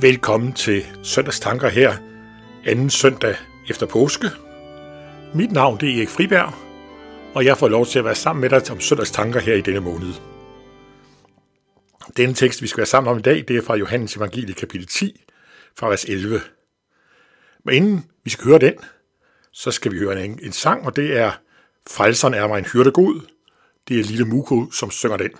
Velkommen til Søndagstanker her, anden søndag efter påske. Mit navn det er Erik Friberg, og jeg får lov til at være sammen med dig om Søndagstanker her i denne måned. Denne tekst, vi skal være sammen om i dag, det er fra Johannes Evangelie kapitel 10, fra vers 11. Men inden vi skal høre den, så skal vi høre en, en sang, og det er Frelseren er mig en hyrdegod. Det er Lille Muko, som synger den.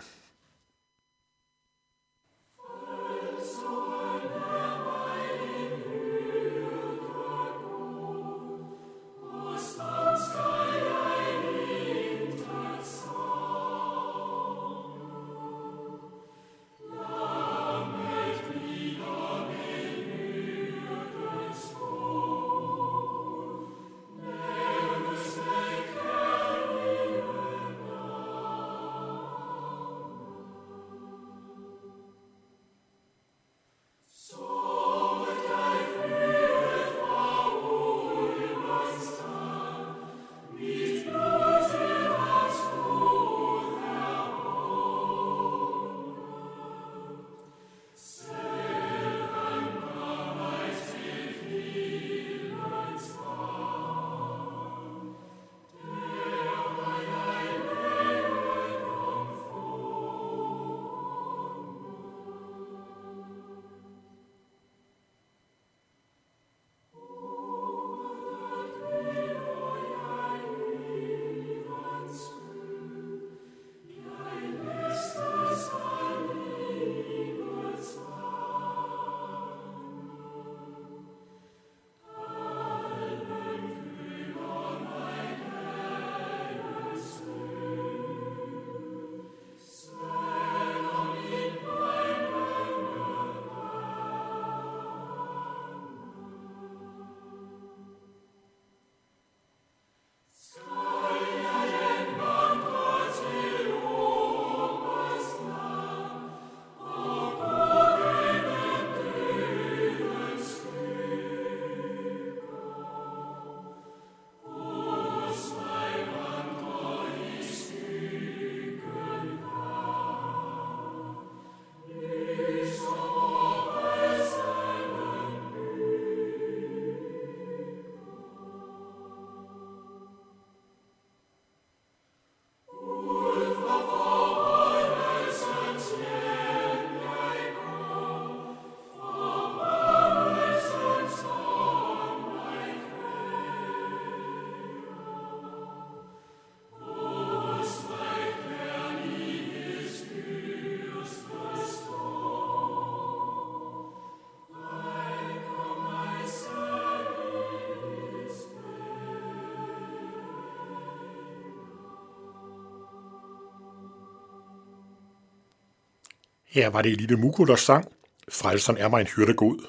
Her var det lille Muko, der sang, Frelseren er mig en hyrdegod.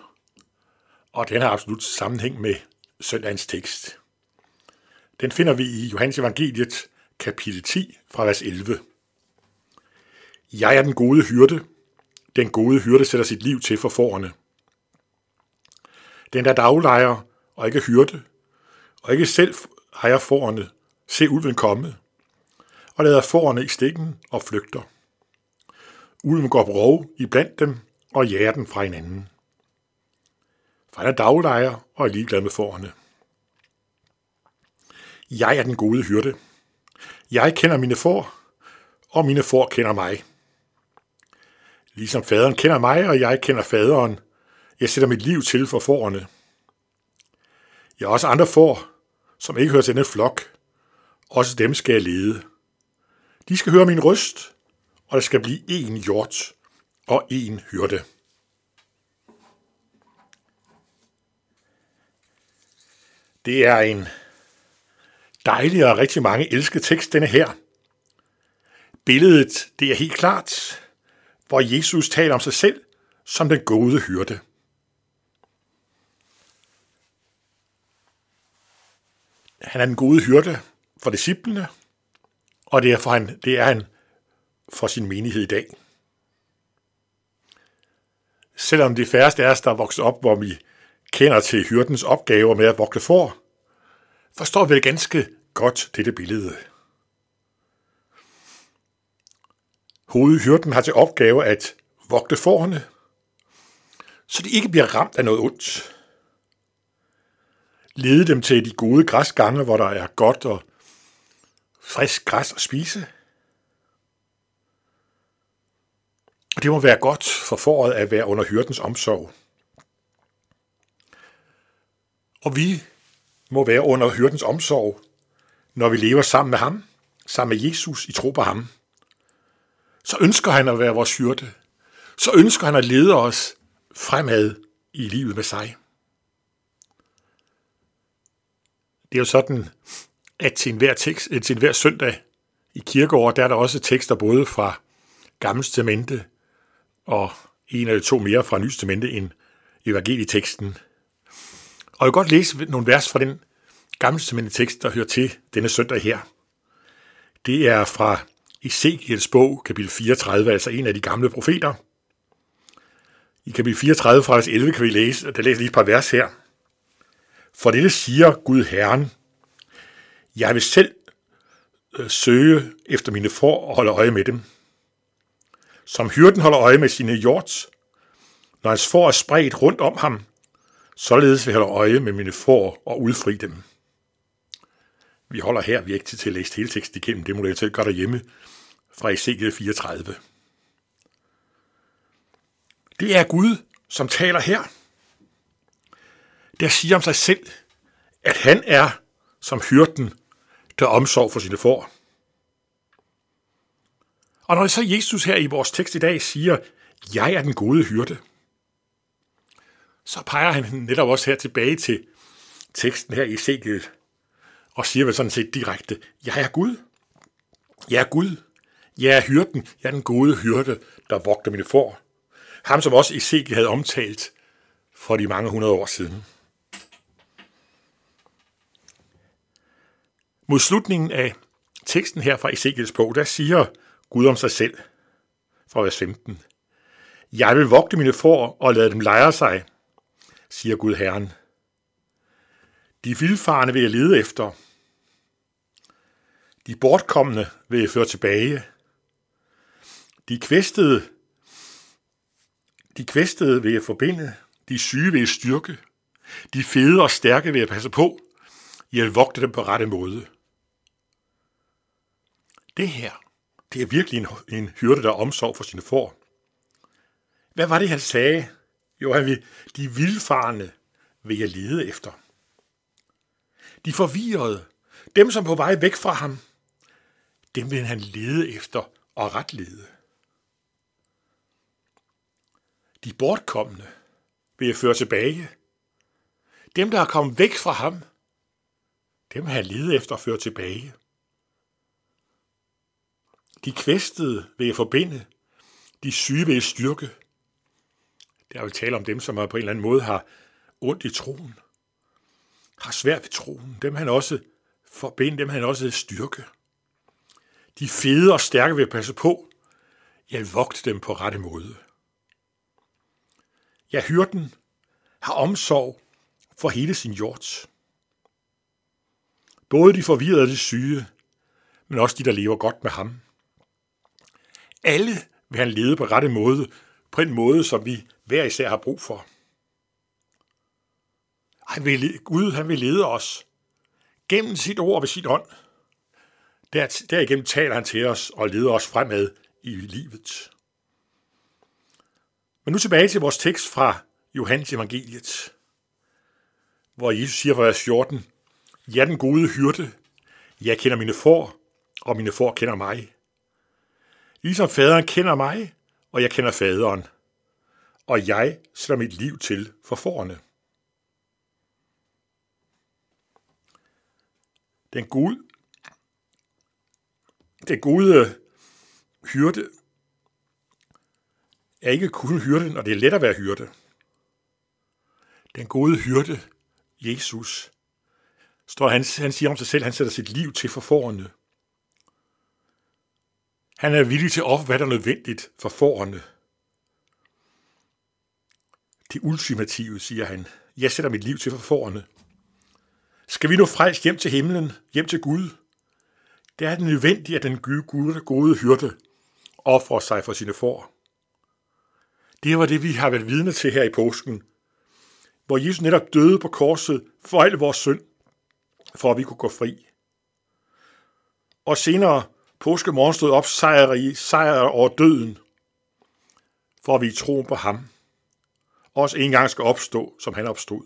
Og den har absolut sammenhæng med søndagens tekst. Den finder vi i Johannes Evangeliet, kapitel 10, fra vers 11. Jeg er den gode hyrde. Den gode hyrde sætter sit liv til for forerne. Den der daglejer og ikke hyrde, og ikke selv ejer forerne, se ulven komme, og lader forerne i stikken og flygter. Ulven går på rov i blandt dem og jager den fra hinanden. For han er daglejer og er ligeglad med forerne. Jeg er den gode hyrde. Jeg kender mine får, og mine får kender mig. Ligesom faderen kender mig, og jeg kender faderen. Jeg sætter mit liv til for forerne. Jeg har også andre får, som ikke hører til denne flok. Også dem skal jeg lede. De skal høre min røst, og der skal blive én hjort og én hyrde. Det er en dejlig og rigtig mange elsket tekst, denne her. Billedet, det er helt klart, hvor Jesus taler om sig selv som den gode hyrde. Han er den gode hyrde for disciplene, og det er, for han, det er han for sin menighed i dag. Selvom de færreste af os, der er vokset op, hvor vi kender til hyrdens opgaver med at vogte for, forstår vi ganske godt dette billede. Hovedhyrden har til opgave at vogte forerne, så de ikke bliver ramt af noget ondt. Lede dem til de gode græsgange, hvor der er godt og frisk græs at spise. Og det må være godt for foråret at være under hyrdens omsorg. Og vi må være under hyrdens omsorg, når vi lever sammen med ham, sammen med Jesus i tro på ham. Så ønsker han at være vores hyrde. Så ønsker han at lede os fremad i livet med sig. Det er jo sådan, at til enhver, tekst, til enhver søndag i kirkeår, der er der også tekster både fra Gamle Testamente og en eller to mere fra Nye Testamente end evangelieteksten. Og jeg vil godt læse nogle vers fra den gamle testamente tekst, der hører til denne søndag her. Det er fra Ezekiels bog, kapitel 34, altså en af de gamle profeter. I kapitel 34 fra 11 kan vi læse, der læser lige et par vers her. For det siger Gud Herren, jeg vil selv øh, søge efter mine får og holde øje med dem. Som hyrden holder øje med sine hjorts, når hans får er spredt rundt om ham, således vil jeg holde øje med mine får og udfri dem. Vi holder her, vi er ikke til at læse hele teksten igennem, det må jeg altså selv gøre derhjemme fra Ezekiel 34. Det er Gud, som taler her. Der siger om sig selv, at han er som hyrden, der omsorg for sine får. Og når så Jesus her i vores tekst i dag siger, jeg er den gode hyrde, så peger han netop også her tilbage til teksten her i Ezekiel, og siger vel sådan set direkte, jeg er Gud. Jeg er Gud. Jeg er hyrden. Jeg er den gode hyrde, der vogter mine får. Ham, som også Ezekiel havde omtalt for de mange hundrede år siden. Mod slutningen af teksten her fra Ezekiels bog, der siger Gud om sig selv, fra vers 15. Jeg vil vogte mine får og lade dem lejre sig, siger Gud Herren. De vildfarne vil jeg lede efter. De bortkommende vil jeg føre tilbage. De kvæstede, de kvæstede vil jeg forbinde. De syge vil jeg styrke. De fede og stærke vil jeg passe på. Jeg vil vogte dem på rette måde. Det her, det er virkelig en, en hyrde, der omsorg for sine får. Hvad var det, han sagde? Jo, han vil, de vildfarne vil jeg lede efter. De forvirrede, dem som på vej væk fra ham, dem vil han lede efter og retlede. De bortkommende vil jeg føre tilbage. Dem, der er kommet væk fra ham, dem vil han lede efter og føre tilbage. De kvæstede vil jeg forbinde. De syge vil jeg styrke. Der er jo tale om dem, som på en eller anden måde har ondt i troen. Har svært ved troen. Dem han også forbinde, dem han også styrke. De fede og stærke vil passe på. Jeg vil vogte dem på rette måde. Jeg hyrden har omsorg for hele sin hjort. Både de forvirrede og de syge, men også de, der lever godt med ham. Alle vil han lede på rette måde, på en måde, som vi hver især har brug for. Han vil, Gud han vil lede os gennem sit ord og ved sit ånd. Der, derigennem taler han til os og leder os fremad i livet. Men nu tilbage til vores tekst fra Johannes evangeliet, hvor Jesus siger fra vers 14, Jeg er den gode hyrde, jeg kender mine får, og mine får kender mig. Ligesom faderen kender mig, og jeg kender faderen, og jeg sætter mit liv til for forerne. Den gode, den gode hyrde er ikke kun hyrde, når det er let at være hyrde. Den gode hyrde, Jesus, står han, han siger om sig selv, han sætter sit liv til for forerne. Han er villig til at ofre, hvad der er nødvendigt for forerne. Det ultimative, siger han. Jeg sætter mit liv til for forerne. Skal vi nu frelst hjem til himlen, hjem til Gud? Det er det nødvendigt, at den gode, gode hyrde offrer sig for sine får. Det var det, vi har været vidne til her i påsken, hvor Jesus netop døde på korset for al vores synd, for at vi kunne gå fri. Og senere påskemorgen stod op sejr, i, sejr over døden, for at vi i troen på ham også en gang skal opstå, som han opstod.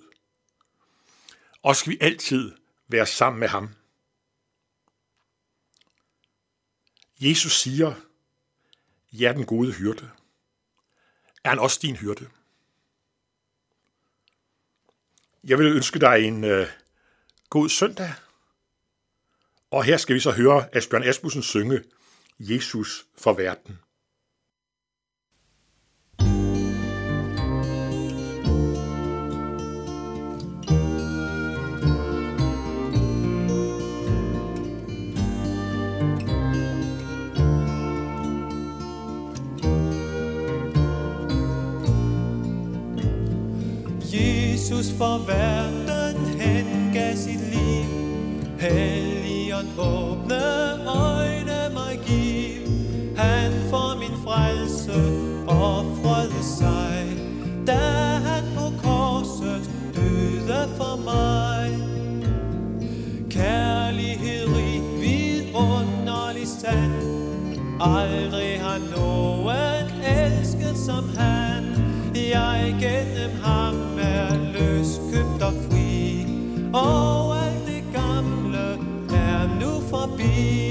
Og skal vi altid være sammen med ham. Jesus siger, jeg er den gode hyrde. Er han også din hyrde? Jeg vil ønske dig en øh, god søndag. Og her skal vi så høre Asbjørn Asmussen synge Jesus for verden. Jesus for verden han gav sit liv Helligånd åbne øjne mig giv. Han for min frelse offrede sig. Da han på korset døde for mig. Kærlighed rig vidunderlig sand. Aldrig har nogen elsket som han. Jeg gennem ham er løskøbt og fri. Og nu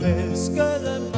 leve for dig